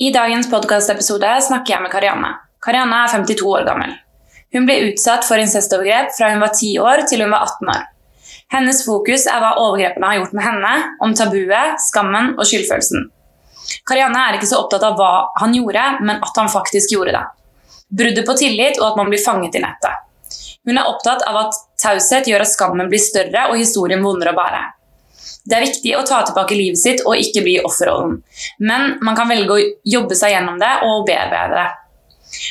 I dagens podkastepisode snakker jeg med Karianne. Karianne er 52 år gammel. Hun ble utsatt for incestovergrep fra hun var 10 år til hun var 18 år. Hennes fokus er hva overgrepene har gjort med henne, om tabuet, skammen og skyldfølelsen. Karianne er ikke så opptatt av hva han gjorde, men at han faktisk gjorde det. Bruddet på tillit og at man blir fanget i nettet. Hun er opptatt av at taushet gjør at skammen blir større og historien vondere å bære. Det er viktig å ta tilbake livet sitt og ikke bli offerrollen. Men man kan velge å jobbe seg gjennom det og bearbeide det.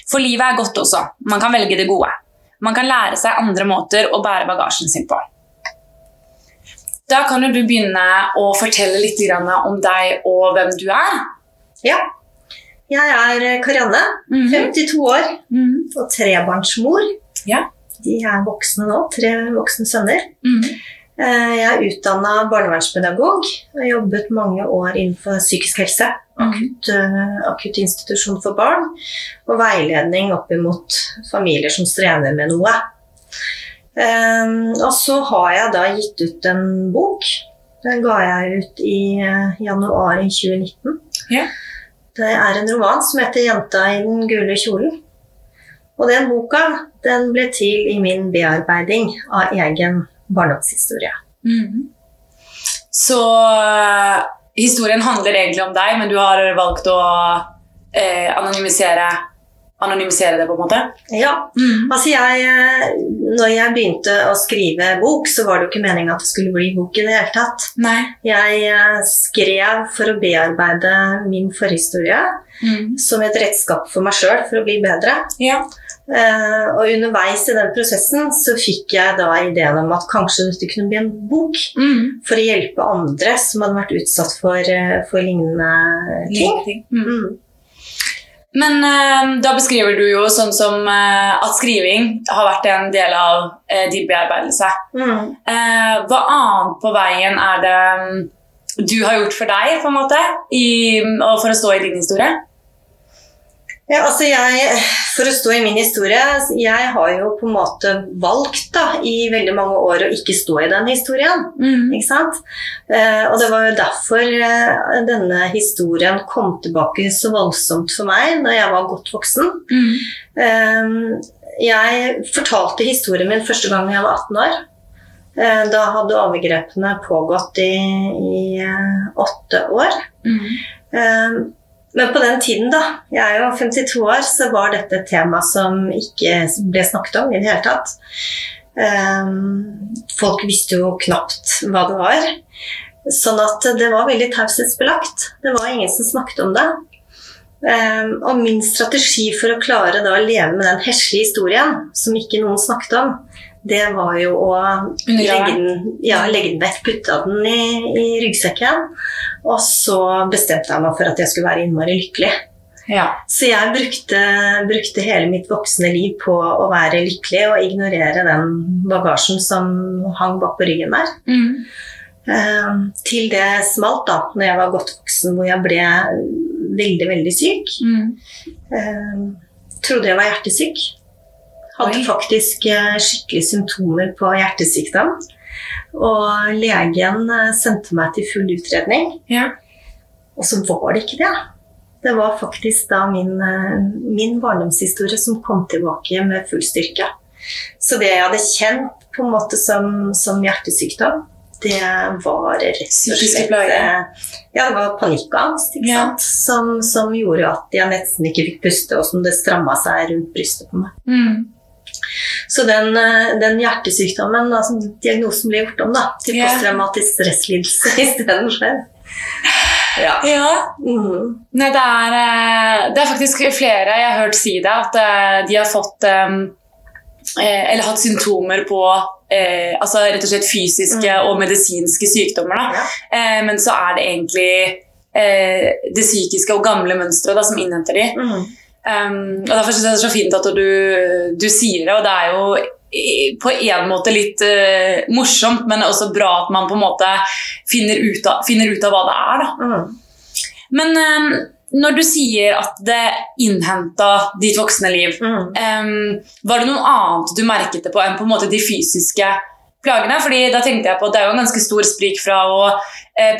For livet er godt også. Man kan velge det gode. Man kan lære seg andre måter å bære bagasjen sin på. Da kan du begynne å fortelle litt om deg og hvem du er. Ja. Jeg er Karianne, mm -hmm. 52 år mm -hmm. og trebarnsmor. Ja. De er voksne nå. Tre voksne sønner. Mm. Jeg er utdanna barnevernspedagog og har jobbet mange år innenfor psykisk helse. Akutt, uh, akutt institusjon for barn og veiledning opp imot familier som strever med noe. Um, og så har jeg da gitt ut en bok. Den ga jeg ut i januar 2019. Ja. Det er en roman som heter 'Jenta i den gule kjolen'. Og den boka den ble til i min bearbeiding av egen barndomshistorie. Mm. Så uh, historien handler egentlig om deg, men du har valgt å eh, anonymisere anonymisere det, på en måte? Ja. Mm. Altså jeg, eh, når jeg begynte å skrive bok, så var det jo ikke meninga at det skulle bli bok i det hele tatt. Nei. Jeg eh, skrev for å bearbeide min forhistorie mm. som et redskap for meg sjøl for å bli bedre. Ja. Uh, og underveis i den prosessen så fikk jeg da ideen om at kanskje dette kunne bli en bok mm. for å hjelpe andre som hadde vært utsatt for, for lignende ting. Mm. mm. Men uh, da beskriver du jo sånn som uh, at skriving har vært en del av uh, din bearbeidelse. Mm. hva annet på veien er det um, du har gjort for deg, på en måte, i, og for å stå i din historie? Ja, altså jeg, For å stå i min historie Jeg har jo på en måte valgt da, i veldig mange år å ikke stå i den historien. Mm. Ikke sant? Eh, og det var jo derfor eh, denne historien kom tilbake så voldsomt for meg når jeg var godt voksen. Mm. Eh, jeg fortalte historien min første gang jeg var 18 år. Eh, da hadde overgrepene pågått i, i eh, åtte år. Mm. Men på den tiden, da, jeg er jo 52 år, så var dette et tema som ikke ble snakket om i det hele tatt. Um, folk visste jo knapt hva det var. Sånn at det var veldig taushetsbelagt. Det var ingen som snakket om det. Um, og min strategi for å klare da, å leve med den heslige historien, som ikke noen snakket om, det var jo å legge den, ja, legge den vekk, putte den i, i, ryggsekken. Og så bestemte jeg meg for at jeg skulle være innmari lykkelig. Ja. Så jeg brukte, brukte, hele mitt voksne liv på å være lykkelig og ignorere den bagasjen som hang bak på ryggen der. Mm. Uh, til det smalt, da når jeg var godt voksen, hvor jeg ble veldig, veldig syk. Mm. Eh, trodde jeg var hjertesyk. Hadde faktisk eh, skikkelig symptomer på hjertesykdom. Og legen eh, sendte meg til full utredning. Ja. Og så var det ikke det. Det var faktisk da min, eh, min barndomshistorie som kom tilbake med full styrke. Så det jeg hadde kjent på en måte som, som hjertesykdom, det var rett og slett Ja, det var panikkangst ikke ja. sant? Som, som, gjorde at jeg nesten ikke fikk puste, og som det stramma seg rundt brystet på meg. Mm. Så den, eh, den hjertesykdommen, altså diagnosen ble gjort om da, til posttraumatisk stresslidelse istedenfor. Ja. ja. Mm. Nei, det, er, eh, det er faktisk flere jeg har hørt si det, at eh, de har fått eller hatt symptomer på eh, altså rett og slett fysiske mm. og medisinske sykdommer. Ja. Eh, men så er det egentlig eh, det psykiske og gamle mønsteret som innhenter de. Mm. Um, og Derfor syns jeg det er så fint at du, du, sier det. Og det er jo på en måte litt uh, morsomt, men også bra at man på en måte finner ut av, finner ut av hva det er. Mm. Men um, når du sier at det innhenta ditt voksne liv, mm. um, var det noe annet du merket det på enn på en måte de fysiske plagene? Fordi da tenkte jeg på at Det er jo en ganske stor sprik fra å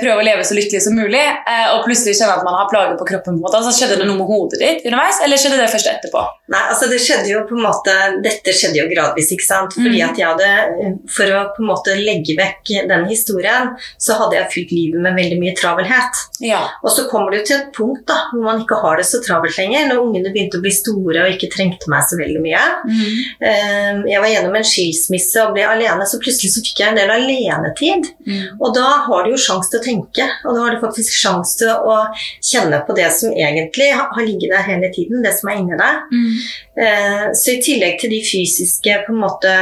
prøve å leve så lykkelig som mulig, eh, og plutselig kjenne at man har plager på kroppen. på en måte. Altså, skjedde det noe med hodet ditt underveis, eller skjedde det først etterpå? Nei, altså det skjedde jo på en måte Dette skjedde jo gradvis, ikke sant. Fordi Mm. at jeg hadde For å på en måte legge vekk den historien, så hadde jeg fylt livet med veldig mye travelhet. Ja. Og så kommer det til et punkt da, hvor man ikke har det så travelt lenger. Når ungene begynte å bli store og ikke trengte meg så veldig mye. Mm. Eh, Jeg var gjennom en skilsmisse og ble alene, så plutselig så fikk jeg en del alenetid. Mm. Og da har du jo sjanse til å tenke, og da har du faktisk sjanse til å kjenne på det som egentlig har ligget der hele tiden, det som er inni deg. Mm. Eh, Så i tillegg til de fysiske måte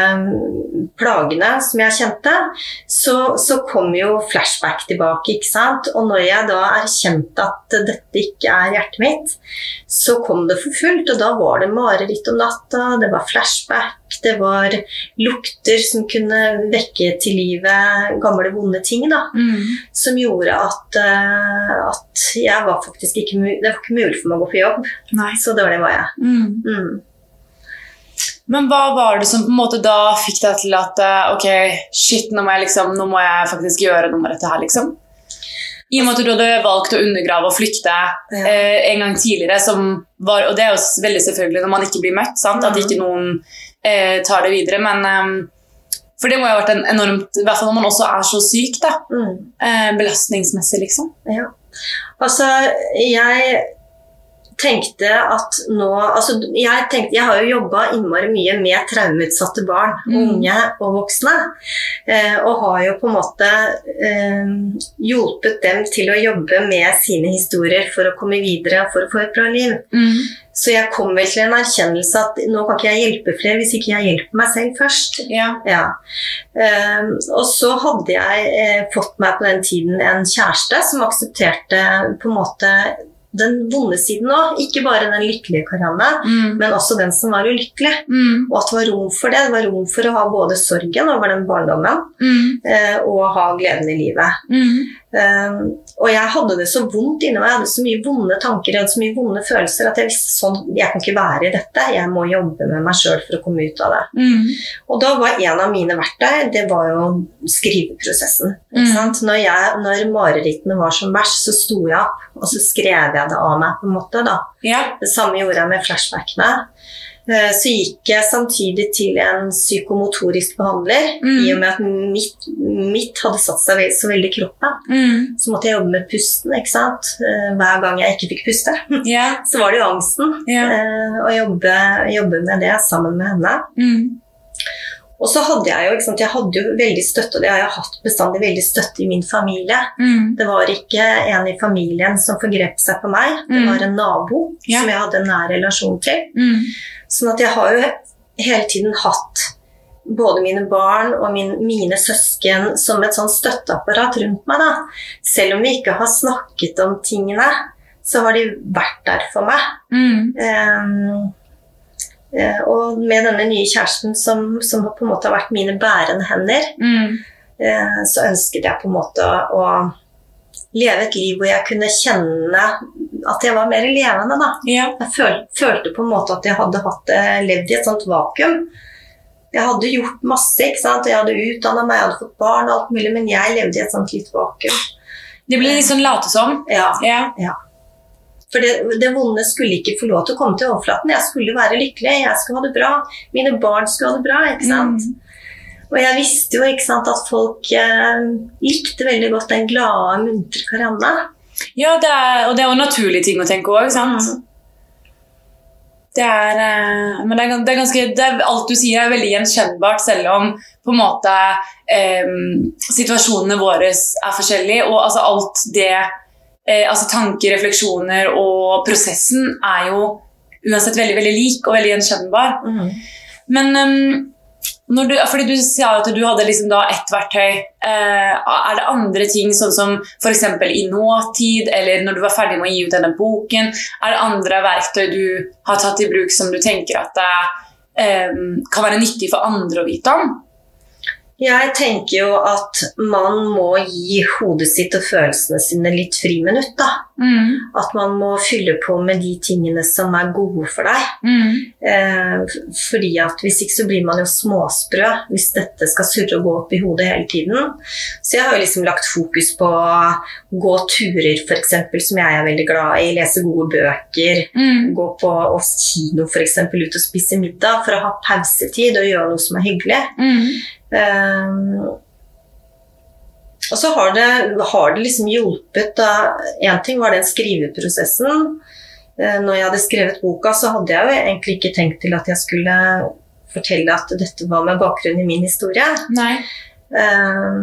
plagene som jeg kjente, så, så kom jo flashback tilbake, ikke sant. Og når jeg da erkjente at dette ikke er hjertet mitt, så kom det for fullt, og da var det mareritt om natta, det var flashback, det var lukter som kunne vekke til live gamle, vonde ting, da. Mm. Som gjorde at, eh, at jeg var faktisk ikke, det var ikke mulig for meg å gå på jobb. Nei. Så dårlig var jeg. Mm. Mm. Men hva var det som på en måte da fikk deg til at eh, ok, shit, nå må jeg, liksom, nå må jeg faktisk gjøre noe med dette her, liksom? I og med at du hadde valgt å undergrave og flykte Ja. eh, en gang tidligere, som var, og det er jo veldig selvfølgelig når man ikke blir møtt, sant? at Mhm. ikke noen eh, tar det videre, men eh, For det må jo ha vært en enormt I hvert fall når man også er så syk, da. Mm. Eh, belastningsmessig, liksom. Ja. Altså, jeg tenkte at nå altså, jeg, tenkte, jeg har jo jobba innmari mye med traumeutsatte barn, Mm. unge og voksne. Eh, og har jo på en måte eh, hjulpet dem til å jobbe med sine historier for å komme videre og for å få et bra liv. Så jeg kom vel til en erkjennelse at nå kan ikke jeg hjelpe flere hvis ikke jeg hjelper meg selv først. Ja. Ja. Ehm, og så hadde jeg eh, fått meg på den tiden en kjæreste som aksepterte på en måte den vonde siden òg. Ikke bare den lykkelige Karianne, Mm. men også den som var ulykkelig. Mm. Og at det var rom for det. Det var rom for å ha både sorgen over den barndommen Mm. eh, og ha gleden i livet. Ehm, og jeg hadde det så vondt inni meg, jeg hadde så mye vonde tanker jeg hadde så mye vonde følelser at jeg visste sånn, jeg kan ikke være i dette. Jeg må jobbe med meg sjøl for å komme ut av det. Mm. Og da var en av mine verktøy det var jo skriveprosessen. Mm. Når, jeg, når marerittene var som verst, så sto jeg opp og så skrev jeg det av meg. på en måte da. Yeah. Det samme gjorde jeg med flashbackene. Eh, jeg samtidig til en psykomotorisk behandler. Mm. I og med at mitt, mitt hadde satt seg så veldig i kroppen, Mm. så måtte jeg jobbe med pusten. ikke sant? Eh, Hver gang jeg ikke fikk puste, yeah. så var det jo angsten. Eh, Å jobbe, jobbe med det sammen med henne. Mm. Og så hadde jeg jo, ikke sant, jeg hadde jo veldig støtte, og det har jeg hatt bestandig veldig støtte i min familie. Mm. Det var ikke en i familien som forgrep seg på meg, det Mm. var en nabo Ja. som jeg hadde en nær relasjon til. Mm. Sånn at jeg har jo hele tiden hatt både mine barn og min, mine søsken som et sånn støtteapparat rundt meg. da. Selv om vi ikke har snakket om tingene, så har de vært der for meg. Mm. Eh, og med denne nye kjæresten som, som på en måte har vært mine bærende hender, Mm. eh, så ønsket jeg på en måte å leve et liv hvor jeg kunne kjenne at jeg var mer levende. da. Ja. Jeg føl, følte på en måte at jeg hadde hatt, eh, levd i et sånt vakuum. Jeg hadde gjort masse, ikke sant? jeg hadde utdanna meg, jeg hadde fått barn, og alt mulig, men jeg levde i et sånt litt vakuum. Det blir litt sånn late som. Ja, Ja. For det, det vonde skulle ikke få lov til å komme til overflaten. Jeg skulle være lykkelig, jeg skulle ha det bra. Mine barn skulle ha det bra. ikke sant? Mm. Og jeg visste jo ikke sant, at folk eh, likte veldig godt den glade, muntre Karianne. Ja, det er, og det er jo en naturlig ting å tenke òg, sant? Mm. Det er, eh, men det er, det er ganske, det er, alt du sier er veldig gjenkjennbart, selv om på en måte eh, situasjonene våre er forskjellige. Og altså alt det eh, altså Tanker, refleksjoner og prosessen er jo uansett veldig veldig lik og veldig gjenkjennbar. Mm. Men um, du, fordi du sa at du hadde liksom ett verktøy. eh, er det andre ting, sånn som f.eks. i nåtid, eller når du var ferdig med å gi ut denne boken? Er det andre verktøy du har tatt i bruk som du tenker at det eh, kan være nyttig for andre å vite om? Jeg tenker jo at man må gi hodet sitt og følelsene sine litt friminutt, da. Mm. At man må fylle på med de tingene som er gode for deg. Mm. Eh, fordi at hvis ikke så blir man jo småsprø hvis dette skal surre og gå opp i hodet hele tiden. Så jeg har jo liksom lagt fokus på å gå turer, f.eks., som jeg er veldig glad i. Lese gode bøker. Mm. Gå på oss kino, f.eks. ut og spise middag for å ha pausetid og gjøre noe som er hyggelig. Mm. Eh, og så har det, har det liksom hjulpet Én ting var den skriveprosessen. Eh, når jeg hadde skrevet boka, så hadde jeg jo egentlig ikke tenkt til at jeg skulle fortelle at dette var med bakgrunn i min historie. Nei. Eh,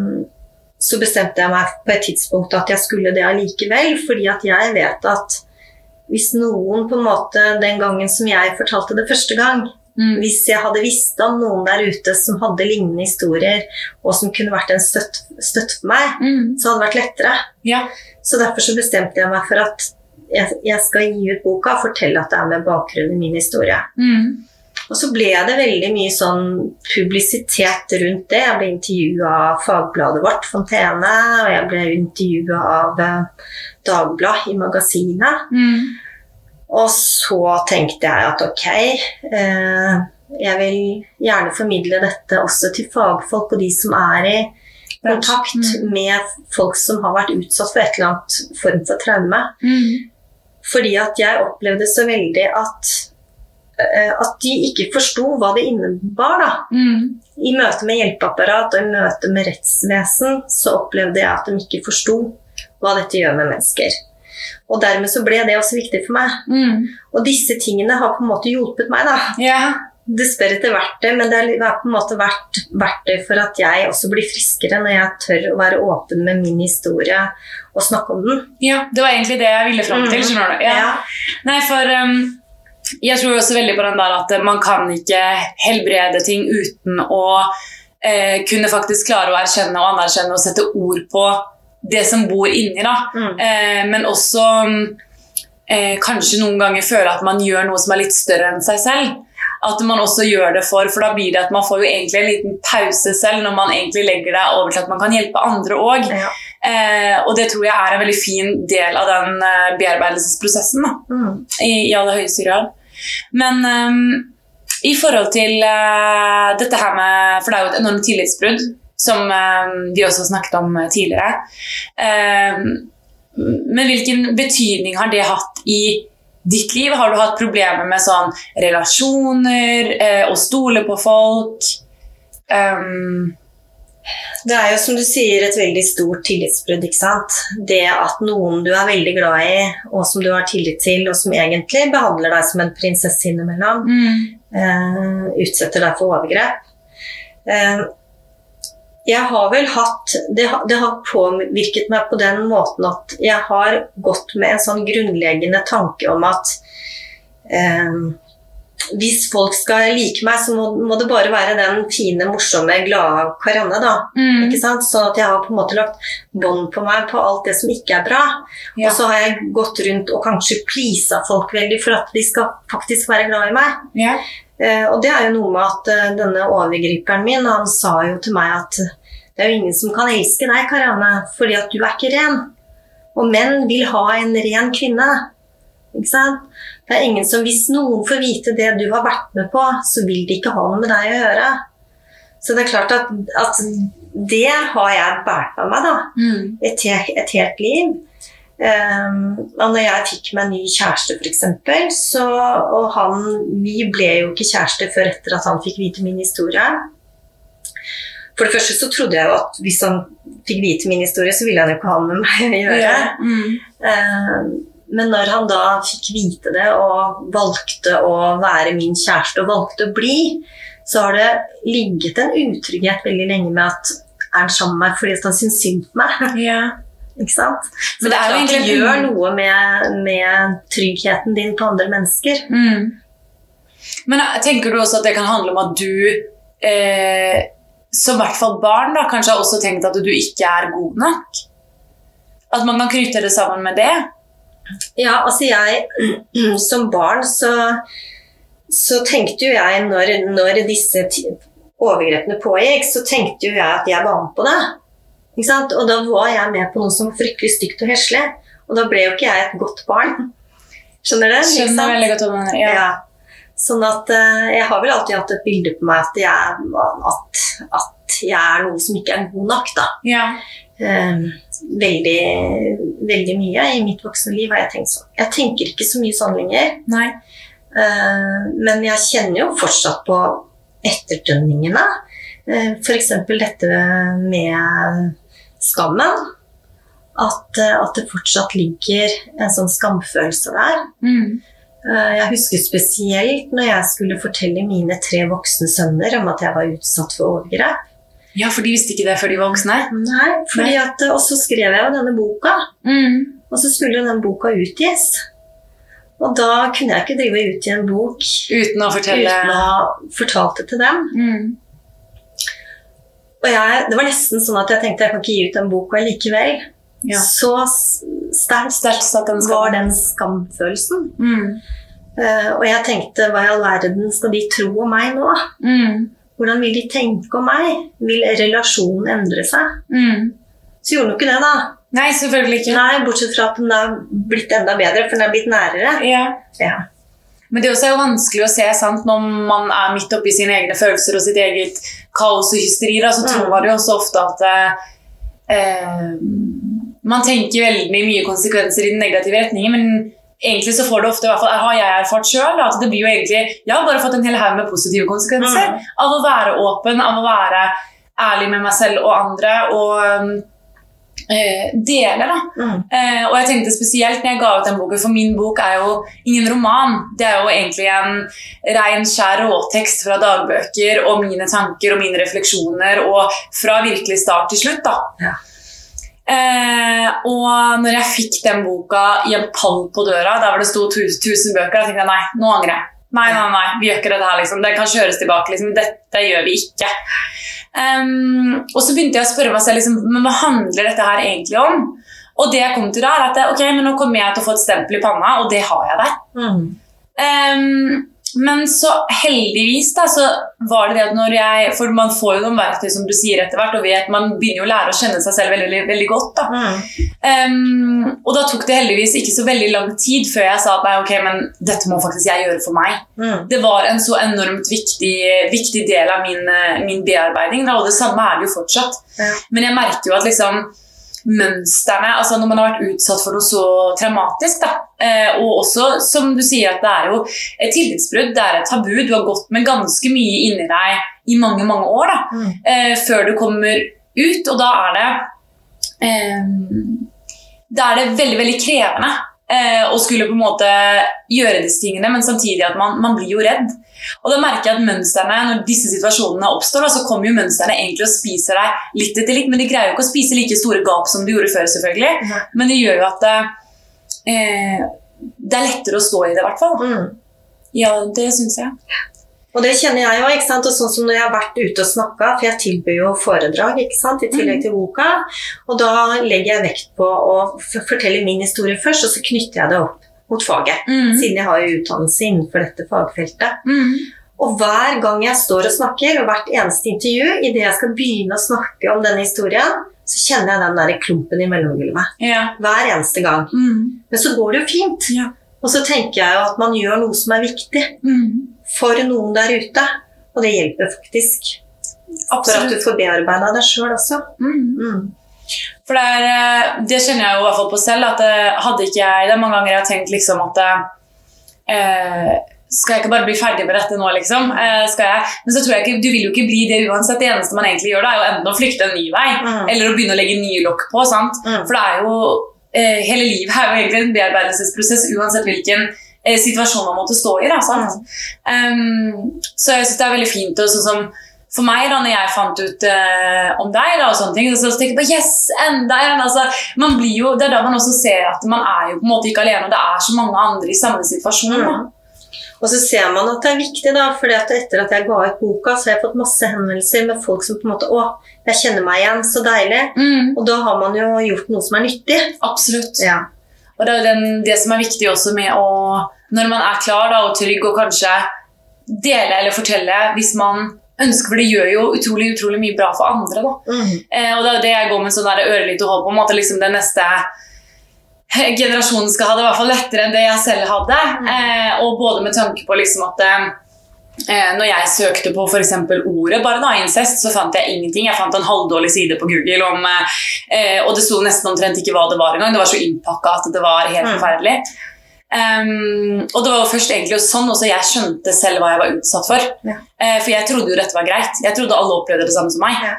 så bestemte jeg meg på et tidspunkt at jeg skulle det allikevel, fordi at jeg vet at hvis noen på en måte den gangen som jeg fortalte det første gang, Mm. hvis jeg hadde visst om noen der ute som hadde lignende historier, og som kunne vært en støtt, støtt for meg, Mm. så hadde det vært lettere. Ja. Så derfor så bestemte jeg meg for at jeg, jeg skal gi ut boka og fortelle at det er med bakgrunn i min historie. Mm. Og så ble det veldig mye sånn publisitet rundt det. Jeg ble intervjua av fagbladet vårt, Fontene, og jeg ble intervjua av eh, Dagbladet i magasinet. Og så tenkte jeg at ok, eh, jeg vil gjerne formidle dette også til fagfolk og de som er i kontakt Mm. med folk som har vært utsatt for et eller annet form for traume. Mm. Fordi at jeg opplevde så veldig at, eh, at de ikke forsto hva det innebar. da. Mm. I møte med hjelpeapparat og i møte med rettsvesen så opplevde jeg at de ikke forsto hva dette gjør med mennesker. Og dermed så ble det også viktig for meg. Mm. Og disse tingene har på en måte hjulpet meg. da. Yeah. Dessverre etter verktøy, men det har på en måte vært verktøy for at jeg også blir friskere når jeg tør å være åpen med min historie og snakke om den. ja. Det var egentlig det jeg ville fram til. Mm. skjønner du? Ja. Nei, for um, jeg tror også veldig på den der at man kan ikke helbrede ting uten å eh, kunne faktisk klare å erkjenne og anerkjenne og sette ord på det som bor inni. da. Mm. Eh, men også eh, kanskje noen ganger føle at man gjør noe som er litt større enn seg selv. At man også gjør det for, for da blir det at man får jo egentlig en liten pause selv når man egentlig legger det over til at man kan hjelpe andre òg. Ja. Eh, og det tror jeg er en veldig fin del av den eh, bearbeidelsesprosessen. da Mm. i, i aller høyeste grad. Men um, i forhold til uh, dette her med For det er jo et enormt tillitsbrudd, som ehm, vi også snakket om eh, tidligere. Ehm, men hvilken betydning har det hatt i ditt liv? Har du hatt problemer med sånn relasjoner, eh, å stole på folk? Ehm, Det er jo som du sier et veldig stort tillitsbrudd. ikke sant? Det at noen du er veldig glad i, og som du har tillit til, og som egentlig behandler deg som en prinsesse innimellom, mm, uh, utsetter deg for overgrep. Eh, jeg har vel hatt det, det har påvirket meg på den måten at jeg har gått med en sånn grunnleggende tanke om at eh, hvis folk skal like meg, så må, må det bare være den fine, morsomme, glade Karianne. da. mm, Ikke sant? Sånn at jeg har på en måte lagt bånd på meg på alt det som ikke er bra. Ja. Og så har jeg gått rundt og kanskje pleasa folk veldig for at de skal faktisk være glad i meg. ja. Eh, og det er jo noe med at eh, denne overgriperen min, han sa jo til meg at det er jo ingen som kan elske deg, Karianne, fordi at du er ikke ren. Og menn vil ha en ren kvinne. Ikke sant? Det er ingen som, Hvis noen får vite det du har vært med på, så vil de ikke ha noe med deg å gjøre. Så det er klart at, at det har jeg båret med meg da, Mm, et, et helt liv. Um, og når jeg fikk meg ny kjæreste, f.eks., så Og han Vi ble jo ikke kjærester før etter at han fikk vite min historie. For det første så trodde jeg jo at hvis han fikk vite min historie, så ville han jo ikke ha med meg å gjøre. ja. Mm, Eh, Men når han da fikk vite det og valgte å være min kjæreste og valgte å bli, så har det ligget en utrygghet veldig lenge med at er han sammen med meg fordi han syns synd på meg? ja. Ikke sant? Så Men det, er jo egentlig det gjør noe med, med tryggheten din på andre mennesker. Mm. Men eh, tenker du også at det kan handle om at du eh, som i hvert fall barn da, kanskje har også tenkt at du ikke er god nok? At man kan knytte det sammen med det? Ja, altså jeg Som barn så, så tenkte jo jeg når, når disse overgrepene pågikk, så tenkte jo jeg at jeg var med på det. Ikke sant? Og da var jeg med på noe som var fryktelig stygt og heslig. Og da ble jo ikke jeg et godt barn. Skjønner du? Skjønner veldig godt om det. Ja. Ja. Sånn at eh, jeg har vel alltid hatt et bilde på meg at jeg, at, at jeg er noe som ikke er god nok, da. Ja. Eh, veldig, veldig mye i mitt voksne liv har jeg tenkt sånn. Jeg tenker ikke så mye sånn lenger. Nei. Eh, men jeg kjenner jo fortsatt på etterdønningene. Eh, F.eks. dette med skammen. At, eh, at det fortsatt ligger en sånn skamfølelse der. Mm. Jeg husker spesielt når jeg skulle fortelle mine tre voksne sønner om at jeg var utsatt for overgrep. Ja, for de visste ikke det før de var voksne. Nei, fordi at, Og så skrev jeg jo denne boka, Mm. og så skulle jo den boka utgis. Og da kunne jeg ikke drive ut i en bok Uten å fortelle uten å ha fortalt det til dem. mm. Og jeg, det var nesten sånn at jeg tenkte jeg kan ikke gi ut den boka likevel. Ja. Så sterkt var den skamfølelsen. Mm. Uh, og jeg tenkte hva i all verden skal de tro om meg nå? Mm. Hvordan vil de tenke om meg? Vil relasjonen endre seg? Mm. Så gjorde den jo ikke det, da. Nei, selvfølgelig ikke. Nei, Bortsett fra at den har blitt enda bedre, for den er blitt nærere. Ja. Ja. Men det også er jo vanskelig å se sant, når man er midt oppi sine egne følelser og sitt eget kaos og hysteri. Da, så Mm. tror man jo også ofte at eh, man tenker veldig mye konsekvenser i den negative retningen, men egentlig så får det ofte, i hvert fall har jeg erfart selv, at det blir jo egentlig Jeg har bare fått en hel haug med positive konsekvenser Mm. av å være åpen, av å være ærlig med meg selv og andre. og eh, dele, da. Mm. Eh, og jeg tenkte spesielt når jeg ga ut den boken, for min bok er jo ingen roman. Det er jo egentlig en ren, skjær råtekst fra dagbøker og mine tanker og mine refleksjoner, og fra virkelig start til slutt, da. Ja. Eh, og når jeg fikk den boka i en pall på døra, der hvor det sto 1000 bøker, da tenkte jeg nei, nå angrer jeg. Nei, nei, nei, vi gjør ikke dette her, liksom. Det kan kjøres tilbake. Liksom. Dette gjør vi ikke. Um, og så begynte jeg å spørre meg selv liksom, men hva handler dette her egentlig om. Og det jeg kom til da, er at ok, men nå kommer jeg til å få et stempel i panna, og det har jeg der. Mm. Ehm, men så heldigvis da, så var det det at når jeg For man får jo noen verktøy, som du sier, etter hvert, og vet, man begynner jo å lære å kjenne seg selv veldig, veldig, veldig godt. da. Mm. Um, og da tok det heldigvis ikke så veldig lang tid før jeg sa at nei, ok, men dette må faktisk jeg gjøre for meg. Mm. Det var en så enormt viktig, viktig del av min, eh, min bearbeiding, da, og det samme er det jo fortsatt. Ja. Men jeg merker jo at liksom mønsterne altså Når man har vært utsatt for noe så traumatisk, da, eh, og også som du sier at det er jo et tillitsbrudd, det er et tabu, du har gått med ganske mye inni deg i mange, mange år da, Mm. eh, før du kommer ut, og da er det eh, Da er det veldig, veldig krevende eh, og skulle på en måte gjøre disse tingene, men samtidig at man, man blir jo redd. Og da merker jeg at mønsterne, når disse situasjonene oppstår, så kommer jo mønsterne egentlig og spiser deg litt etter litt, men de greier jo ikke å spise like store gap som de gjorde før, selvfølgelig. Mm. Men det gjør jo at eh, det er lettere å stå i det, i hvert fall. Mm. Ja, det syns jeg. Og det kjenner jeg jo, ikke sant? og sånn som når jeg har vært ute og snakka, for jeg tilbyr jo foredrag ikke sant? i tillegg til boka, og da legger jeg vekt på å fortelle min historie først, og så knytter jeg det opp mot faget. Mm. Siden jeg har jo utdannelse innenfor dette fagfeltet. Mm. Og hver gang jeg står og snakker, og hvert eneste intervju, idet jeg skal begynne å snakke om denne historien, så kjenner jeg den der klumpen i mellomgulvet. Ja. Hver eneste gang. Mm. Men så går det jo fint. Ja. Og så tenker jeg jo at man gjør noe som er viktig Mm. For noen der ute. Og det hjelper faktisk. For at du får bearbeida deg sjøl også. Mm. Mm. For det, er, eh, det kjenner jeg jo i hvert fall på selv. At eh, hadde ikke jeg Det er mange ganger jeg har tenkt liksom at eh, Skal jeg ikke bare bli ferdig med dette nå, liksom? Eh, skal jeg? Men så tror jeg ikke, du vil jo ikke bli det uansett. Det eneste man egentlig gjør, da, er jo enten å flykte en ny vei, Mm. eller å begynne å legge nye lokk på. sant? Mm. For det er jo eh, Hele livet er jo egentlig en bearbeidelsesprosess uansett hvilken eh, situasjon man måtte stå i. da? Um, så jeg syns det er veldig fint. Og sånn som for meg, da når jeg fant ut uh, om deg, da, og sånne ting, så, så tenkte jeg bare yes, enda en! Altså, man blir jo, det er da man også ser at man er jo på en måte ikke alene, og det er så mange andre i samme situasjon. Da. Mm. Og så ser man at det er viktig, da, for etter at jeg ga ut boka, så har jeg fått masse henvendelser med folk som på en måte Å, jeg kjenner meg igjen, så deilig. Mm, Og da har man jo gjort noe som er nyttig. absolutt. Ja. Og det er den, det som er viktig også med å Når man er klar da, og trygg og kanskje dele eller fortelle hvis man ønsker, for det gjør jo utrolig utrolig mye bra for andre. da. Mm. Eh, og det er det jeg går med sånn ørelite håp om at liksom det neste generasjonen skal ha det i hvert fall lettere enn det jeg selv hadde. Eh, og både med tanke på liksom at eh, når jeg søkte på eksempel ordet bare da, incest, så fant jeg ingenting. Jeg fant en halvdårlig side på Google, om, eh, og det sto nesten omtrent ikke hva det var engang. Det var så innpakka at det var helt Mm. forferdelig. Um, og det var jo først egentlig sånn også jeg skjønte selv hva jeg var utsatt for. Ja. Uh, for jeg trodde jo dette var greit. Jeg trodde alle opplevde det samme som meg. Ja.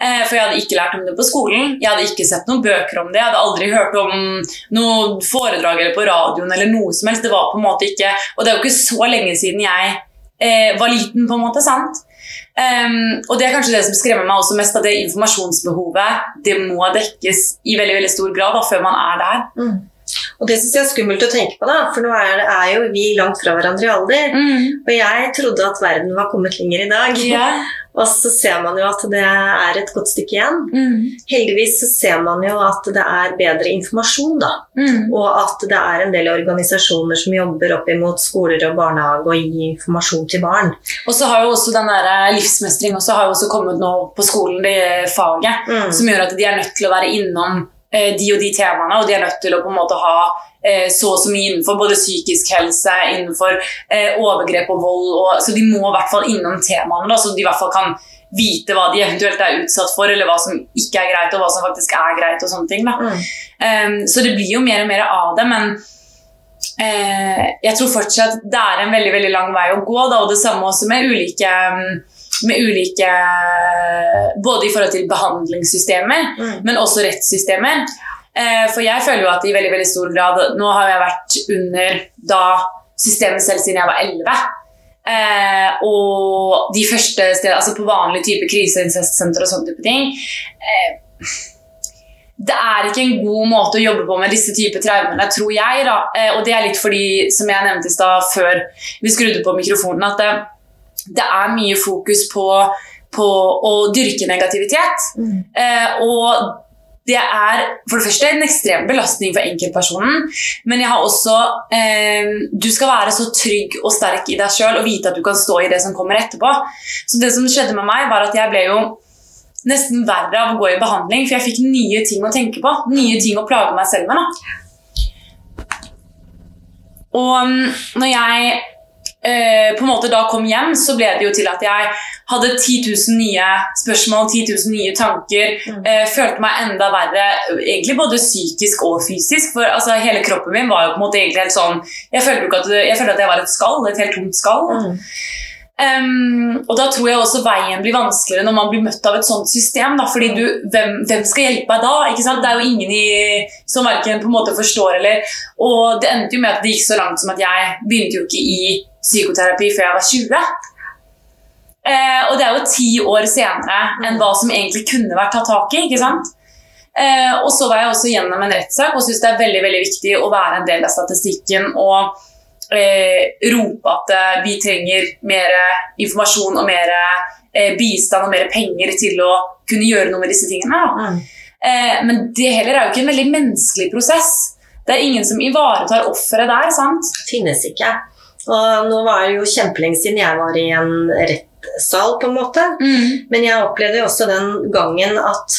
Uh, for jeg hadde ikke lært om det på skolen. Jeg hadde ikke sett noen bøker om det. Jeg hadde aldri hørt om noe foredrag eller på radioen eller noe som helst. Det var på en måte ikke Og det er jo ikke så lenge siden jeg uh, var liten, på en måte. sant? Um, og det er kanskje det som skremmer meg også mest, at det informasjonsbehovet det må dekkes i veldig veldig stor grad da, før man er der. Mm. Og det syns jeg er skummelt å tenke på, da, for nå er, det, er jo vi langt fra hverandre i alder. Og jeg trodde at verden var kommet lenger i dag. Yeah. Og så ser man jo at det er et godt stykke igjen. Mm. Heldigvis så ser man jo at det er bedre informasjon, da. Mm. Og at det er en del organisasjoner som jobber opp imot skoler og barnehage og gir informasjon til barn. Og så har jo også den der eh, livsmestring også har jo også kommet nå på skolen, det faget, Mm. som gjør at de er nødt til å være innom de og de temaene, og de er nødt til å på en måte ha eh, så og så mye innenfor både psykisk helse, innenfor eh, overgrep og vold, og, så de må i hvert fall innom temaene, da, så de i hvert fall kan vite hva de eventuelt er utsatt for, eller hva som ikke er greit, og hva som faktisk er greit, og sånne ting. Mm. Um, så det blir jo mer og mer av det, men uh, jeg tror fortsatt det er en veldig veldig lang vei å gå. Da, og det samme også med ulike, med ulike Både i forhold til behandlingssystemer, Mm. men også rettssystemer. Eh, for jeg føler jo at i veldig veldig stor grad Nå har jeg vært under da systemet selv siden jeg var 11. Eh, og de første stedene, altså på vanlig type krise- og sånne type ting eh, det er ikke en god måte å jobbe på med disse typer traumene, tror jeg. Da. Eh, og det er litt fordi, som jeg nevnte i stad før vi skrudde på mikrofonen, at det, det er mye fokus på, på å dyrke negativitet. Mm. Eh, og det er for det første en ekstrem belastning for enkeltpersonen, men jeg har også eh, Du skal være så trygg og sterk i deg sjøl og vite at du kan stå i det som kommer etterpå. Så det som skjedde med meg, var at jeg ble jo nesten verre av å gå i behandling, for jeg fikk nye ting å tenke på. Nye ting å plage meg selv med. Da. Og mm, når jeg eh, på en måte da kom hjem, så ble det jo til at jeg hadde 10 000 nye spørsmål, 10 000 nye tanker. Mm. Eh, følte meg enda verre, egentlig både psykisk og fysisk. For altså, hele kroppen min var jo på en måte egentlig helt sånn Jeg følte, at, jeg følte at jeg var et skall, et helt tomt skall. Mm. Um, og da tror jeg også veien blir vanskeligere når man blir møtt av et sånt system. Da, fordi du, hvem, hvem skal hjelpe deg da? Ikke sant? Det er jo ingen i, som verken på en måte forstår eller Og det endte jo med at det gikk så langt som at jeg begynte jo ikke i psykoterapi før jeg var 20. Eh, og det er jo ti år senere enn hva som egentlig kunne vært tatt tak i. ikke sant? Eh, og så var jeg også gjennom en rettssak og syns det er veldig veldig viktig å være en del av statistikken og eh, rope at eh, vi trenger mer informasjon og mer eh, bistand og mer penger til å kunne gjøre noe med disse tingene. Mm. Eh, men det heller er jo ikke en veldig menneskelig prosess. Det er ingen som ivaretar offeret der. sant? Finnes ikke. Og nå var det jo kjempelenge siden jeg var i en rettssal, på en måte. Men jeg opplevde jo også den gangen at,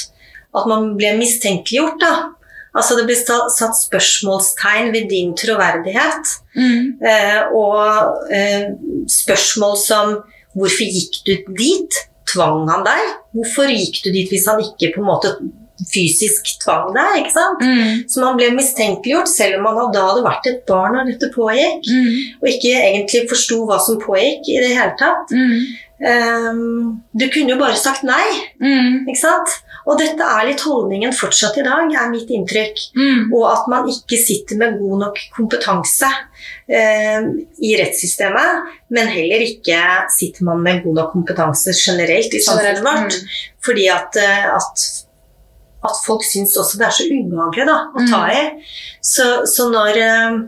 at man ble mistenkeliggjort, da. Altså det ble satt spørsmålstegn ved din troverdighet. Mm. Eh, og eh, spørsmål som Hvorfor gikk du dit? Tvang han deg? Hvorfor gikk du dit hvis han ikke på en måte fysisk tvang deg? ikke sant? Mm. Så man ble mistenkeliggjort, selv om man da hadde vært et barn når dette pågikk. Mm. Og ikke egentlig forsto hva som pågikk i det hele tatt. Ehm, du kunne jo bare sagt nei, Mm. ikke sant? Og dette er litt holdningen fortsatt i dag, er mitt inntrykk. Mm. Og at man ikke sitter med god nok kompetanse eh, i rettssystemet, men heller ikke sitter man med god nok kompetanse generelt i samfunnet vårt. Mm. Fordi at, eh, at, at folk syns også det er så ubehagelig da, å ta i. Så, så når eh,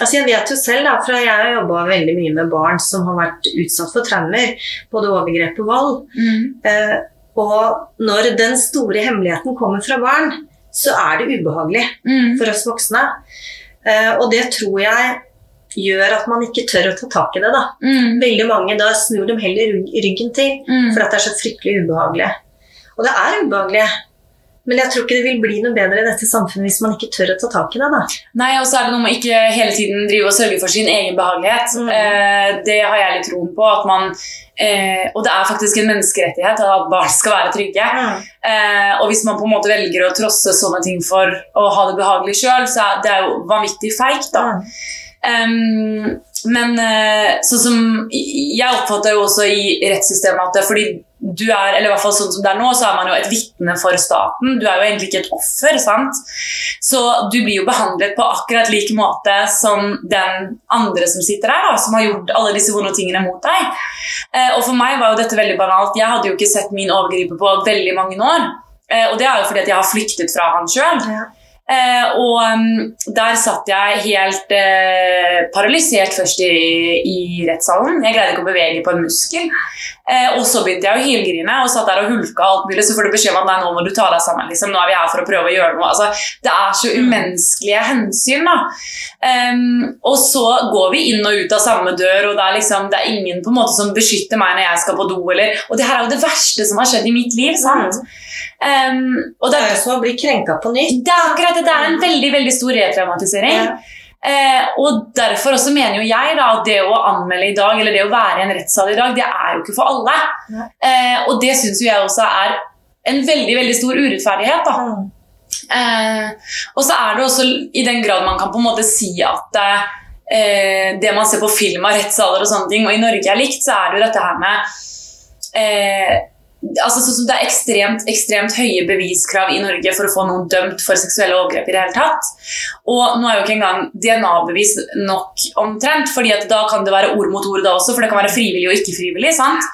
Altså Jeg vet jo selv, da, fra jeg har jobba veldig mye med barn som har vært utsatt for traumer, både overgrep og vold. Mm. Eh, og når den store hemmeligheten kommer fra barn, så er det ubehagelig Mm. for oss voksne. Eh, og det tror jeg gjør at man ikke tør å ta tak i det. da. Mm. Veldig mange da snur dem heller ryggen til, Mm. for at det er så fryktelig ubehagelig. Og det er ubehagelig. Men jeg tror ikke det vil bli noe bedre i dette samfunnet hvis man ikke tør å ta tak i det. da. Nei, og så er det noe med ikke hele tiden drive og sørge for sin egen behagelighet. Mm. Eh, det har jeg litt troen på. at man, eh, Og det er faktisk en menneskerettighet at barn skal være trygge. Eh, og hvis man på en måte velger å trosse sånne ting for å ha det behagelig sjøl, så er det jo vanvittig feigt. da. Um, men uh, sånn som Jeg oppfatter jo også i rettssystemet at det, fordi du er, eller i hvert fall sånn som det er nå, så er man jo et vitne for staten. Du er jo egentlig ikke et offer. sant? Så du blir jo behandlet på akkurat lik måte som den andre som sitter der, da, som har gjort alle disse vonde tingene mot deg. Eh, og for meg var jo dette veldig banalt. Jeg hadde jo ikke sett min overgriper på veldig mange år. Eh, og det er jo fordi at jeg har flyktet fra han sjøl. Eh, og um, der satt jeg helt eh, paralysert først i, i rettssalen. Jeg greide ikke å bevege på en muskel. Eh, og så begynte jeg å hylgrine og satt der og hulka alt mulig. Så får du beskjed om at nei, nå må du ta deg sammen. Liksom. Nå er vi her for å prøve å gjøre noe. Altså, det er så umenneskelige hensyn. da. Um, og så går vi inn og ut av samme dør, og det er, liksom, det er ingen på en måte som beskytter meg når jeg skal på do. Eller, og det her er jo det verste som har skjedd i mitt liv. sant? Um, og Det er jo som å bli krenka på nytt. det er akkurat det. Det er en veldig veldig stor retraumatisering. Ja. Eh, og Derfor også mener jo jeg da, at det å anmelde i dag, eller det å være i en rettssal i dag, det er jo ikke for alle. Eh, og det syns jo jeg også er en veldig veldig stor urettferdighet. da. Mm. Eh, og så er det også i den grad man kan på en måte si at eh, det man ser på film av rettssaler og sånne ting, og i Norge er likt, så er det jo dette her med eh, altså så, så Det er ekstremt, ekstremt høye beviskrav i Norge for å få noen dømt for seksuelle overgrep. i det hele tatt. Og nå er jo ikke engang DNA-bevis nok omtrent, fordi at da kan det være ord mot ord da også, for det kan være frivillig og ikke frivillig. sant?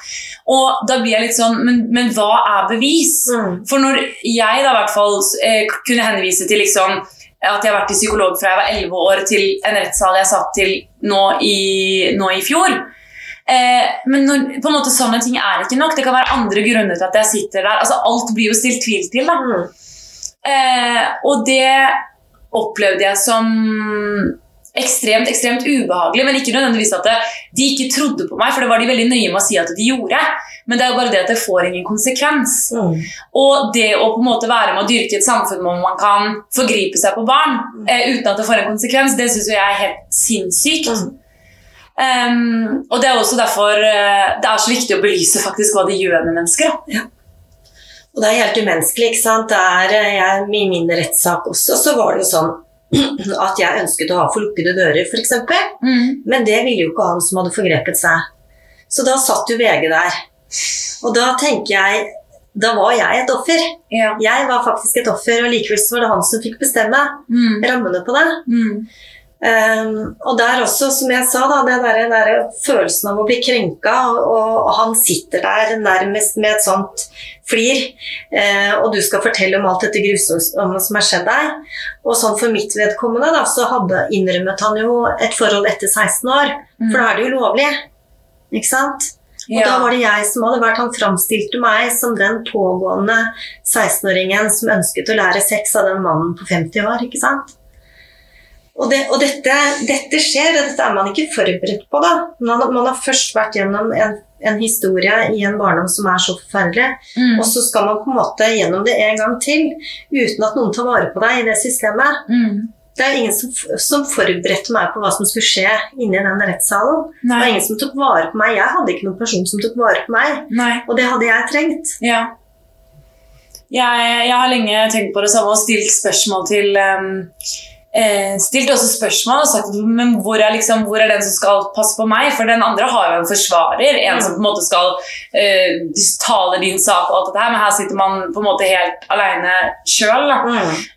Og da blir jeg litt sånn, men, men hva er bevis? Mm. For når jeg da i hvert fall eh, kunne henvise til liksom at jeg har vært i psykolog fra jeg var 11 år til en rettssal jeg satt til nå i, nå i fjor. Eh, men når, på en måte sånne ting er ikke nok. Det kan være andre grunner til at jeg sitter der. Altså Alt blir jo stilt tvil til. da. Mm. Eh, og det opplevde jeg som ekstremt ekstremt ubehagelig. Men ikke nødvendigvis at det, de ikke trodde på meg, for det var de veldig nøye med å si at de gjorde. Men det er jo bare det at det får ingen konsekvens. Mm. Og det å på en måte være med å dyrke et samfunn hvor man kan forgripe seg på barn eh, uten at det får en konsekvens, det syns jeg er helt sinnssykt. Mm. Um, og det er også derfor eh, det er så viktig å belyse faktisk hva det gjør med mennesker. Da. Og det er helt umenneskelig, ikke sant. Det er, eh, jeg, I min rettssak også så var det jo sånn at jeg ønsket å ha for lukkede dører, f.eks. Mm. Men det ville jo ikke han som hadde forgrepet seg. Så da satt jo VG der. Og da tenker jeg Da var jeg et offer. Ja. Jeg var faktisk et offer, og likevel så var det han som fikk bestemme Mm. rammene på det. Mm. Um, og der også, som jeg sa, da, den der, den der følelsen av å bli krenka, og, og han sitter der nærmest med et sånt flir, uh, og du skal fortelle om alt dette grusomme som har skjedd deg. Og sånn for mitt vedkommende, da, så hadde, innrømmet han jo et forhold etter 16 år, Mm. for da er det jo lovlig. Ikke sant? Og da var det jeg som hadde vært Han framstilte meg som den pågående 16-åringen som ønsket å lære sex av den mannen på 50 år, ikke sant? Og, det, og dette, dette skjer, og dette er man ikke forberedt på. da. Man, man har først vært gjennom en, en historie i en barndom som er så forferdelig, Mm. og så skal man på en måte gjennom det en gang til uten at noen tar vare på deg i det systemet. Mm. Det er ingen som, som forberedte meg på hva som skulle skje inni den rettssalen. Det var ingen som tok vare på meg. Jeg hadde ikke noen person som tok vare på meg, Nei. og det hadde jeg trengt. Ja. Jeg, jeg har lenge tenkt på det samme og stilt spørsmål til um, eh, Stilt også spørsmål og sagt men hvor er, liksom, hvor er den som skal passe på meg? For den andre har jo en forsvarer, en som på en måte skal eh, tale din sak og alt dette her, men her sitter man på en måte helt alene sjøl.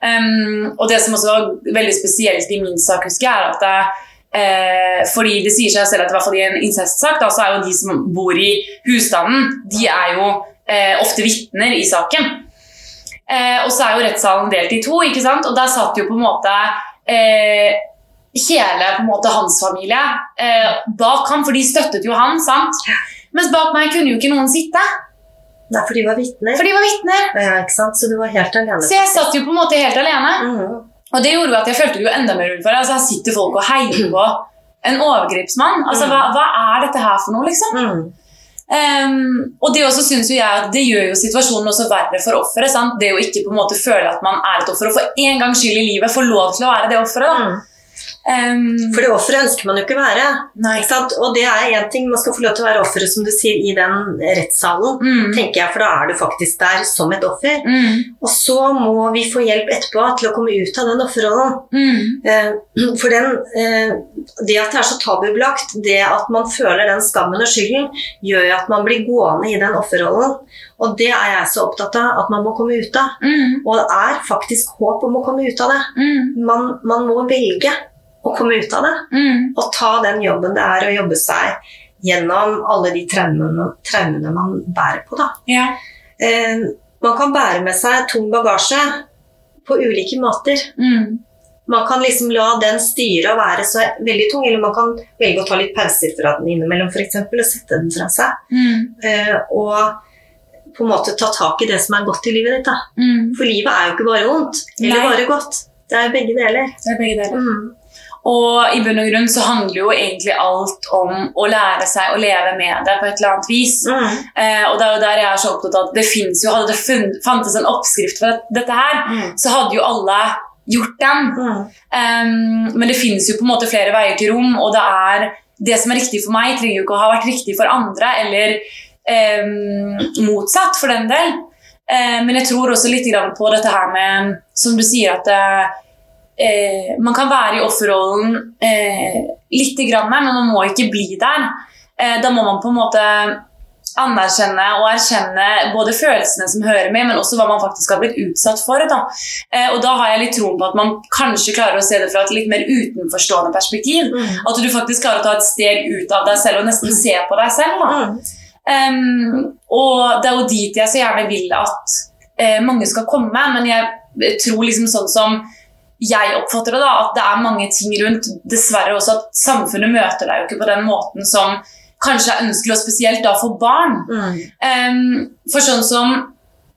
Um, og det som også var veldig spesielt i min sak, husker jeg, er at det, eh, fordi det sier seg selv at i hvert fall i en incestsak, da, så er jo de som bor i husstanden, de er jo eh, ofte vitner i saken. Eh, og så er jo rettssalen delt i to, ikke sant? og der satt jo på en måte eh, hele på en måte hans familie eh, bak ham, for de støttet jo han, sant? Mens bak meg kunne jo ikke noen sitte, Nei, for de var vitner. for de var vitner. Ja, ikke sant? Så du var helt alene. Så jeg satt jo på en måte helt alene. Mhm. Og det gjorde jo at jeg følte jo enda mer utenfor. Altså, her sitter folk og heier på en overgripsmann. Altså, hva, hva er dette her for noe, liksom? Mhm. Um, og det også synes jo jeg at det gjør jo situasjonen også verre for offeret. Det å ikke på en måte føle at man er et offer, og for en gangs skyld i livet få lov til å være det offeret. da. Mm. Um, For det offeret ønsker man jo ikke være. nei. Ikke? Og det er én ting, man skal få lov til å være offeret, som du sier, i den rettssalen. Mm. tenker jeg, For da er du faktisk der som et offer. Mm. Og så må vi få hjelp etterpå til å komme ut av den offerrollen. Mm. Eh, For den, eh, det at det er så tabubelagt, det at man føler den skammen og skylden, gjør jo at man blir gående i den offerrollen. Og det er jeg så opptatt av at man må komme ut av. Mm. Og det er faktisk håp om å komme ut av det. Mm. Man, man må velge å komme ut av det. Mm. Og ta den jobben det er å jobbe seg gjennom alle de traumene, traumene man bærer på. Da. Ja. Eh, man kan bære med seg tung bagasje på ulike måter. Mm. Man kan liksom la den styre og være så veldig tung, eller man kan velge å ta litt pauser fra den innimellom eksempel, og sette den fra seg. Mm. Eh, og på en måte ta tak i det som er godt i livet ditt. Da. Mm. For livet er jo ikke bare vondt eller Nei. bare godt. Det er begge deler. Det er begge deler. Og i bunn og grunn så handler jo egentlig alt om å lære seg å leve med det på et eller annet vis. Mm. Eh, og det er jo der jeg er så opptatt av at det finnes jo, hadde det funnet, fantes en oppskrift for dette her, Mm. så hadde jo alle gjort den. Mm. Um, men det finnes jo på en måte flere veier til rom, og det er det som er riktig for meg, trenger jo ikke å ha vært riktig for andre, eller um, motsatt for den del. Uh, men jeg tror også litt grann på dette her med, som du sier, at eh, man kan være i offerrollen eh, lite grann, men man må ikke bli der. Eh, da må man på en måte anerkjenne og erkjenne både følelsene som hører med, men også hva man faktisk har blitt utsatt for. Da. Eh, og da har jeg litt troen på at man kanskje klarer å se det fra et litt mer utenforstående perspektiv. Mm. At du faktisk klarer å ta et steg ut av deg selv og nesten se på deg selv. Mm. Um, og det er jo dit jeg så gjerne vil at eh, mange skal komme, men jeg tror liksom sånn som jeg oppfatter det, da, at det er mange ting rundt. Dessverre også at samfunnet møter deg jo ikke på den måten som kanskje er ønskelig, og spesielt da for barn. Mm. Um, for sånn som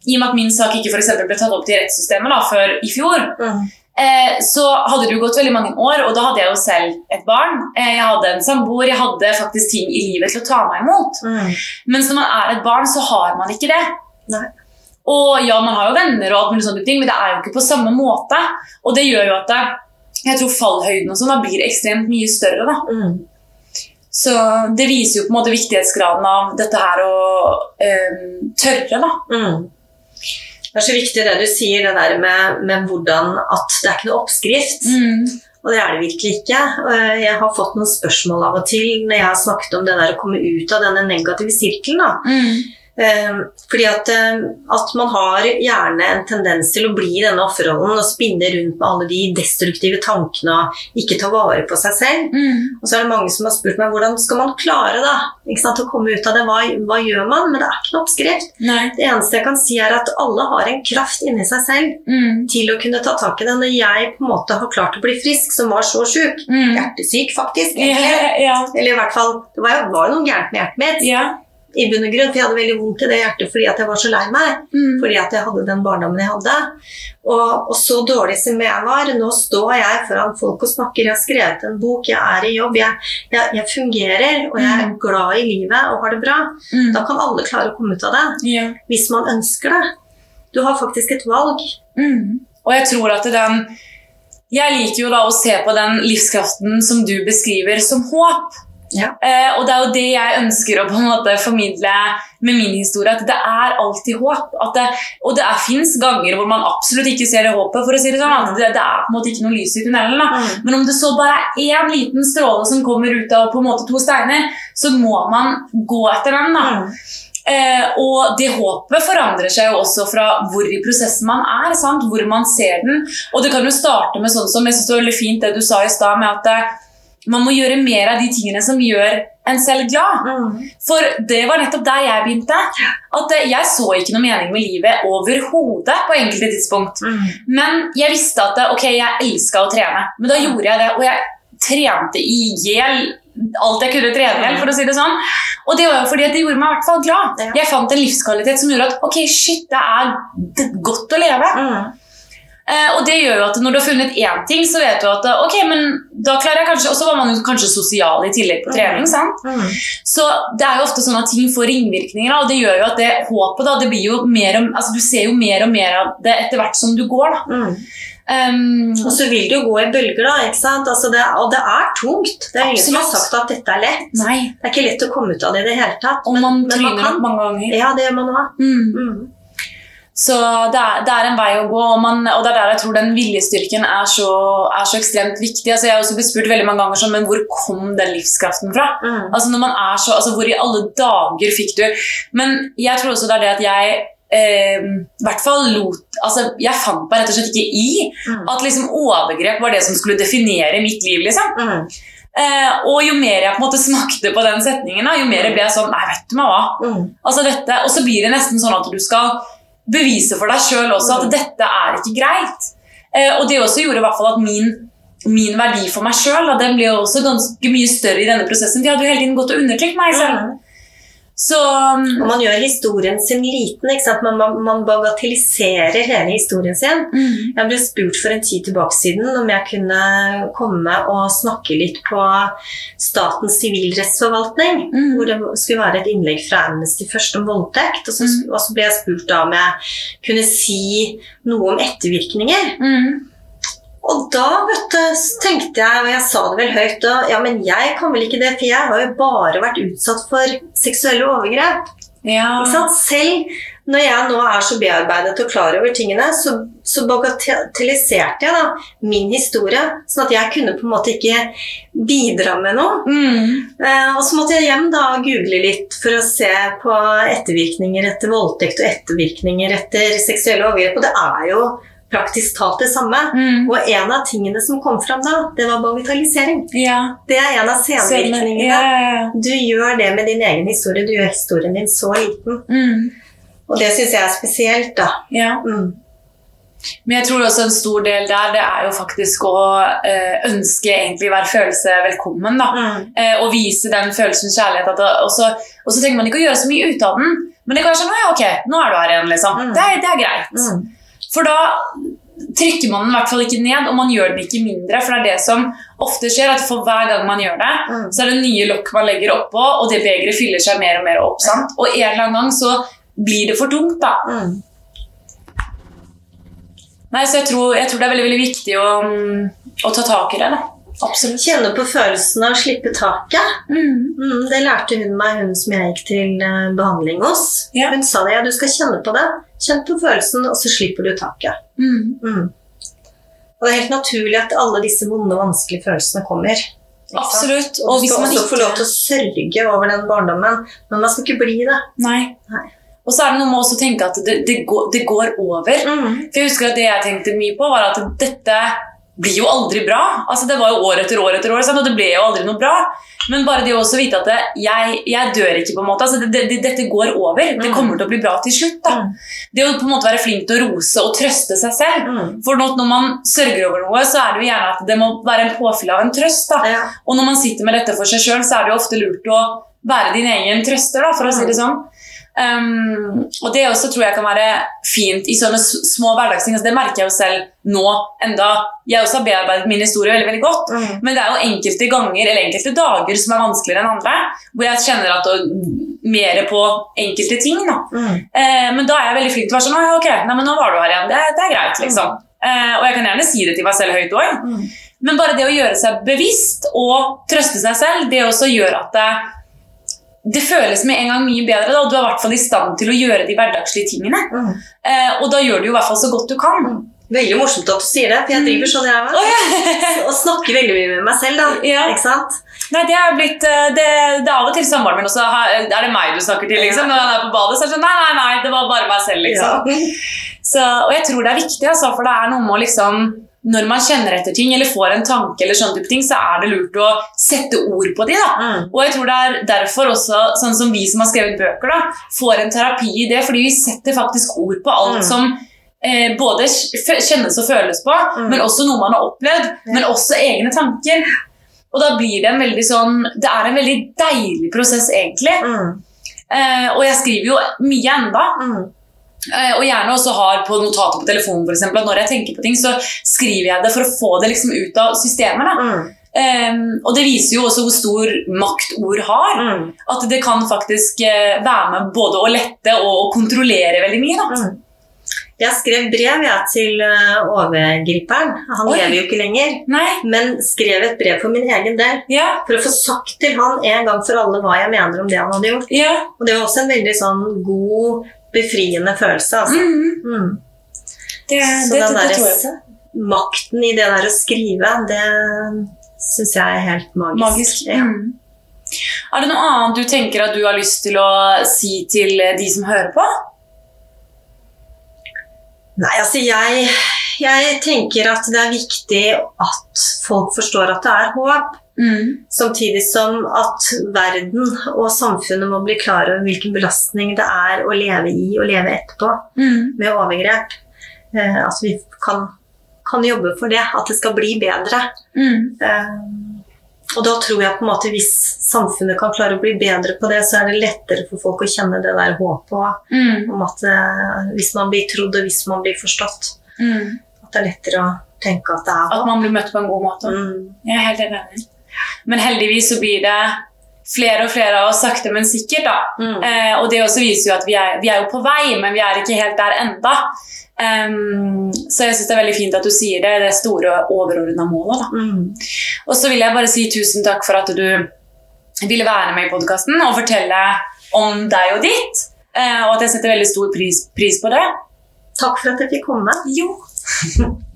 i og med at min sak ikke for ble tatt opp til rettssystemet da, før i fjor, Mm. eh, så hadde det jo gått veldig mange år, og da hadde jeg jo selv et barn. Eh, jeg hadde en samboer, jeg hadde faktisk ting i livet til å ta meg imot. Mm. Mens når man er et barn, så har man ikke det. Nei. Og ja, man har jo venner, og alt mulig sånne ting, men det er jo ikke på samme måte. Og det gjør jo at det, jeg tror fallhøyden og sånn blir ekstremt mye større. da. Mm. Så det viser jo på en måte viktighetsgraden av dette her å øhm, tørre, da. Mm. Det er så viktig det du sier, det der med, med hvordan at det er ikke noe oppskrift. Og det er det virkelig ikke. Jeg har fått noen spørsmål av og til når jeg har snakket om det der å komme ut av denne negative sirkelen. da. Mm. Eh, fordi at, eh, at man har gjerne en tendens til å bli i denne offerrollen og spinne rundt med alle de destruktive tankene og ikke ta vare på seg selv. Mm. Og så er det mange som har spurt meg hvordan skal man klare da, ikke sant, å komme ut av det. Hva, hva gjør man? Men det er ikke noe oppskrift. Nei. Det eneste jeg kan si er at alle har en kraft inni seg selv Mm. til å kunne ta tak i det. Når jeg på en måte har klart å bli frisk, som var så sjuk, Mm. hjertesyk faktisk, egentlig. ja. eller i hvert fall, det var jo, var jo noe gærent med hjertet mitt ja. I bunn og grunn, for jeg hadde veldig vondt i det hjertet fordi at jeg var så lei meg. Mm. Fordi at jeg hadde den barndommen jeg hadde. Og, og så dårlig som jeg var, nå står jeg foran folk og snakker. Jeg har skrevet en bok, jeg er i jobb, jeg, jeg, jeg fungerer, og jeg er glad i livet og har det bra. Mm. Da kan alle klare å komme ut av det, Ja. hvis man ønsker det. Du har faktisk et valg. Mm. Og jeg tror at den Jeg liker jo da å se på den livskraften som du beskriver, som håp. Ja. Eh, og det er jo det jeg ønsker å på en måte formidle med min historie. At det er alltid håp. Det, og det fins ganger hvor man absolutt ikke ser det håpet. for å si Det sånn, det, det er på en måte ikke noe lys i tunnelen. Mm. Men om det så bare er én liten stråle som kommer ut av på en måte to steiner, så må man gå etter den. da. Mm. Eh, og det håpet forandrer seg jo også fra hvor i prosessen man er. Sant? Hvor man ser den. Og det kan jo starte med sånn som jeg synes det var veldig fint det du sa i stad, med at eh, man må gjøre mer av de tingene som gjør en selv glad. Mm. For det var nettopp der jeg begynte. At eh, Jeg så ikke noe mening med livet overhodet på enkelte tidspunkt. Mm. Men jeg visste at eh, ok, jeg elska å trene. Men da gjorde jeg det, og jeg trente i hjel alt jeg kunne trene igjen, for å si det sånn. Og det var jo fordi det gjorde meg i hvert fall glad. Jeg fant en livskvalitet som gjorde at ok, shit, det er godt å leve. Mm. Eh, og det gjør jo at når du har funnet én ting, så vet du at ok, men da klarer jeg kanskje Og så var man jo kanskje sosial i tillegg på trening. sant? Mm. Så det er jo ofte sånn at ting får ringvirkninger, og det gjør jo at det håpet da, det blir jo mer og, altså Du ser jo mer og mer av det etter hvert som du går. da. Mm. Um, Og så vil det jo gå i bølger, da. ikke sant? Altså det, og det er tungt. Det er ingen som har sagt at dette er lett. nei. Det er ikke lett å komme ut av det i det hele tatt. Og man tryner opp mange ganger. Ja, det gjør man òg. Mm. Mm. Så det er, det er en vei å gå, og, man, og det er der jeg tror den viljestyrken er så, er så ekstremt viktig. Altså, jeg har også blitt spurt veldig mange ganger sånn, men hvor kom den livskraften fra? Mm. Altså når man er så, altså Hvor i alle dager fikk du Men jeg tror også det er det at jeg eh, hvert fall lot altså Jeg fant meg rett og slett ikke i Mm. at liksom overgrep var det som skulle definere mitt liv. liksom. Mm. Eh, og jo mer jeg på en måte smakte på den setningen, da, jo mer ble jeg sånn Nei, vet du meg hva. Mm. Altså dette, Og så blir det nesten sånn at du skal bevise for deg sjøl også at dette er ikke greit. Eh, og det også gjorde i hvert fall at min, min verdi for meg sjøl ble jo også ganske mye større i denne prosessen. For jeg hadde jo hele tiden gått og undertrykt meg selv. Så um, Og man gjør historien sin liten. Man, man, man bagatelliserer hele historien sin. mm, Jeg ble spurt for en tid tilbake siden om jeg kunne komme og snakke litt på Statens sivilrettsforvaltning. Mm. Hvor det skulle være et innlegg fra Amnesty først om voldtekt. Og så, Mm. og så ble jeg spurt da om jeg kunne si noe om ettervirkninger. Og da du, tenkte jeg, og jeg sa det vel høyt da, ja, men jeg kan vel ikke det, for jeg har jo bare vært utsatt for seksuelle overgrep. ja. Selv når jeg nå er så bearbeidet og klar over tingene, så, så bagatelliserte jeg da min historie, sånn at jeg kunne på en måte ikke bidra med noe. Mm, Eh, og så måtte jeg hjem da og google litt for å se på ettervirkninger etter voldtekt og ettervirkninger etter seksuelle overgrep, og det er jo praktisk talt det samme. mm, Og en av tingene som kom fram da, det var bagatellisering. ja. Det er en av senvirkningene. Ja. Du gjør det med din egen historie, du gjør historien din så liten. Mm, Og det syns jeg er spesielt, da. ja. Mm. Men jeg tror også en stor del der det er jo faktisk å eh, ønske egentlig hver følelse velkommen. da. Mm. eh, og vise den følelsen kjærlighet. Det, og, så, og så trenger man ikke å gjøre så mye ut av den. Men det kan være sånn, ja, ok, nå er du her igjen, liksom. Mm. Det, er, det er greit. Mm. For da trykker man den i hvert fall ikke ned, og man gjør den ikke mindre. For det er det som ofte skjer, at for hver gang man gjør det, Mm. så er det nye lokk man legger oppå, og det begeret fyller seg mer og mer opp. sant? Og en eller annen gang så blir det for tungt, da. Mm. Nei, så jeg tror, jeg tror det er veldig, veldig viktig å, å ta tak i det. da. Absolutt. Kjenne på følelsen av å slippe taket. Mm. Mm, det lærte hun meg, hun som jeg gikk til eh, behandling hos. Ja. Hun sa det, ja, du skal kjenne på det. Kjenn på følelsen, og så slipper du taket. Mm. Mm. Og det er helt naturlig at alle disse vonde, vanskelige følelsene kommer. Absolutt. Og Og du hvis skal man også få lov til å sørge over den barndommen, men man skal ikke bli det. Nei. Nei. Og så er det noe med å tenke at det, det, går, det går over. Mm. For jeg husker at Det jeg tenkte mye på, var at dette blir jo aldri bra. Altså Det var jo år etter år etter år, og det ble jo aldri noe bra. Men bare det å også vite at det, jeg, jeg dør ikke, på en måte. Altså det, det, dette går over. Det Mm. kommer til å bli bra til slutt. da. Mm. Det å på en måte være flink til å rose og trøste seg selv. Mm. For når man sørger over noe, så er det jo gjerne at det må være en påfyll av en trøst. da. Og når man sitter med dette for seg sjøl, så er det jo ofte lurt å være din egen trøster, da, for å si det sånn. Um, og det også tror jeg kan være fint i sånne små hverdagsting. Altså, det merker jeg jo selv nå, enda jeg også har bearbeidet min historie veldig, veldig godt. Mm. Men det er jo enkelte ganger eller enkelte dager som er vanskeligere enn andre. Hvor jeg kjenner at mer på enkelte ting. Da. Mm. Uh, men da er jeg veldig flink til å være sånn ok, nei, men nå var du her igjen. Det, det er greit, liksom. Uh, og jeg kan gjerne si det til meg selv høyt òg. Mm. Men bare det å gjøre seg bevisst og trøste seg selv, det også gjør at det, det føles med en gang mye bedre. Da, du er i hvert fall i stand til å gjøre de hverdagslige tingene. Mm. Eh, og da gjør du jo i hvert fall så godt du kan. Veldig morsomt at du sier det, for jeg driver sånn jeg er. ja. Og snakker veldig mye med meg selv, da. Ja. Ikke sant? Nei, det er blitt eh, det, det er av og til samboeren min også. Er det meg du snakker til, liksom? Når han er på badet, så er det sånn Nei, nei, nei, det var bare meg selv, liksom. Ja. Så, og jeg tror det er viktig, altså, for det er noe med å liksom Når man kjenner etter ting eller får en tanke, eller sånne type ting, så er det lurt å sette ord på de. Mm. Og jeg tror det er derfor også, sånn som vi som har skrevet bøker, da, får en terapi i det, fordi vi setter faktisk ord på alt Mm. som eh, både kjennes og føles på, Mm. men også noe man har opplevd, men også egne tanker. Og da blir det en veldig sånn Det er en veldig deilig prosess, egentlig. Mm. Eh, og jeg skriver jo mye enda. Eh, og gjerne også har på notater på telefonen for eksempel, at når jeg tenker på ting, så skriver jeg det for å få det liksom ut av systemet. Mm. Um, og det viser jo også hvor stor makt ord har. Mm. At det kan faktisk eh, være med både å lette og å kontrollere veldig mye. Mm. Jeg skrev brev ja, til eh, overgriperen. Han Oi. lever jo ikke lenger. Nei, Men skrev et brev for min egen del. ja, For å få sagt til han en gang for alle hva jeg mener om det han hadde gjort. ja. Og det var også en veldig sånn god, befriende følelse. Altså. Mm. Mm. Det, Så det, den det, der tror jeg på. makten i det der å skrive, det syns jeg er helt magisk. Magisk. Ja. Mm. Er det noe annet du tenker at du har lyst til å si til de som hører på? Nei, altså jeg, jeg tenker at det er viktig at folk forstår at det er håp. Mm. Samtidig som at verden og samfunnet må bli klar over hvilken belastning det er å leve i og leve etterpå Mm. med overgrep. Eh, at vi kan, kan jobbe for det, at det skal bli bedre. Mm. Eh, og da tror jeg på en måte hvis samfunnet kan klare å bli bedre på det, så er det lettere for folk å kjenne det der håpet Mm. om at eh, hvis man blir trodd og hvis man blir forstått, Mm. at det er lettere å tenke at det er At man blir møtt på en god måte. Jeg er helt enig. Men heldigvis så blir det flere og flere av oss sakte, men sikkert. da. Mm. Eh, og det også viser jo at vi er, vi er jo på vei, men vi er ikke helt der enda. Um, så jeg syns det er veldig fint at du sier det, det store overordna målet. da. Mm. Og så vil jeg bare si tusen takk for at du ville være med i podkasten og fortelle om deg og ditt. Eh, og at jeg setter veldig stor pris, pris på det. Takk for at jeg fikk komme. Jo.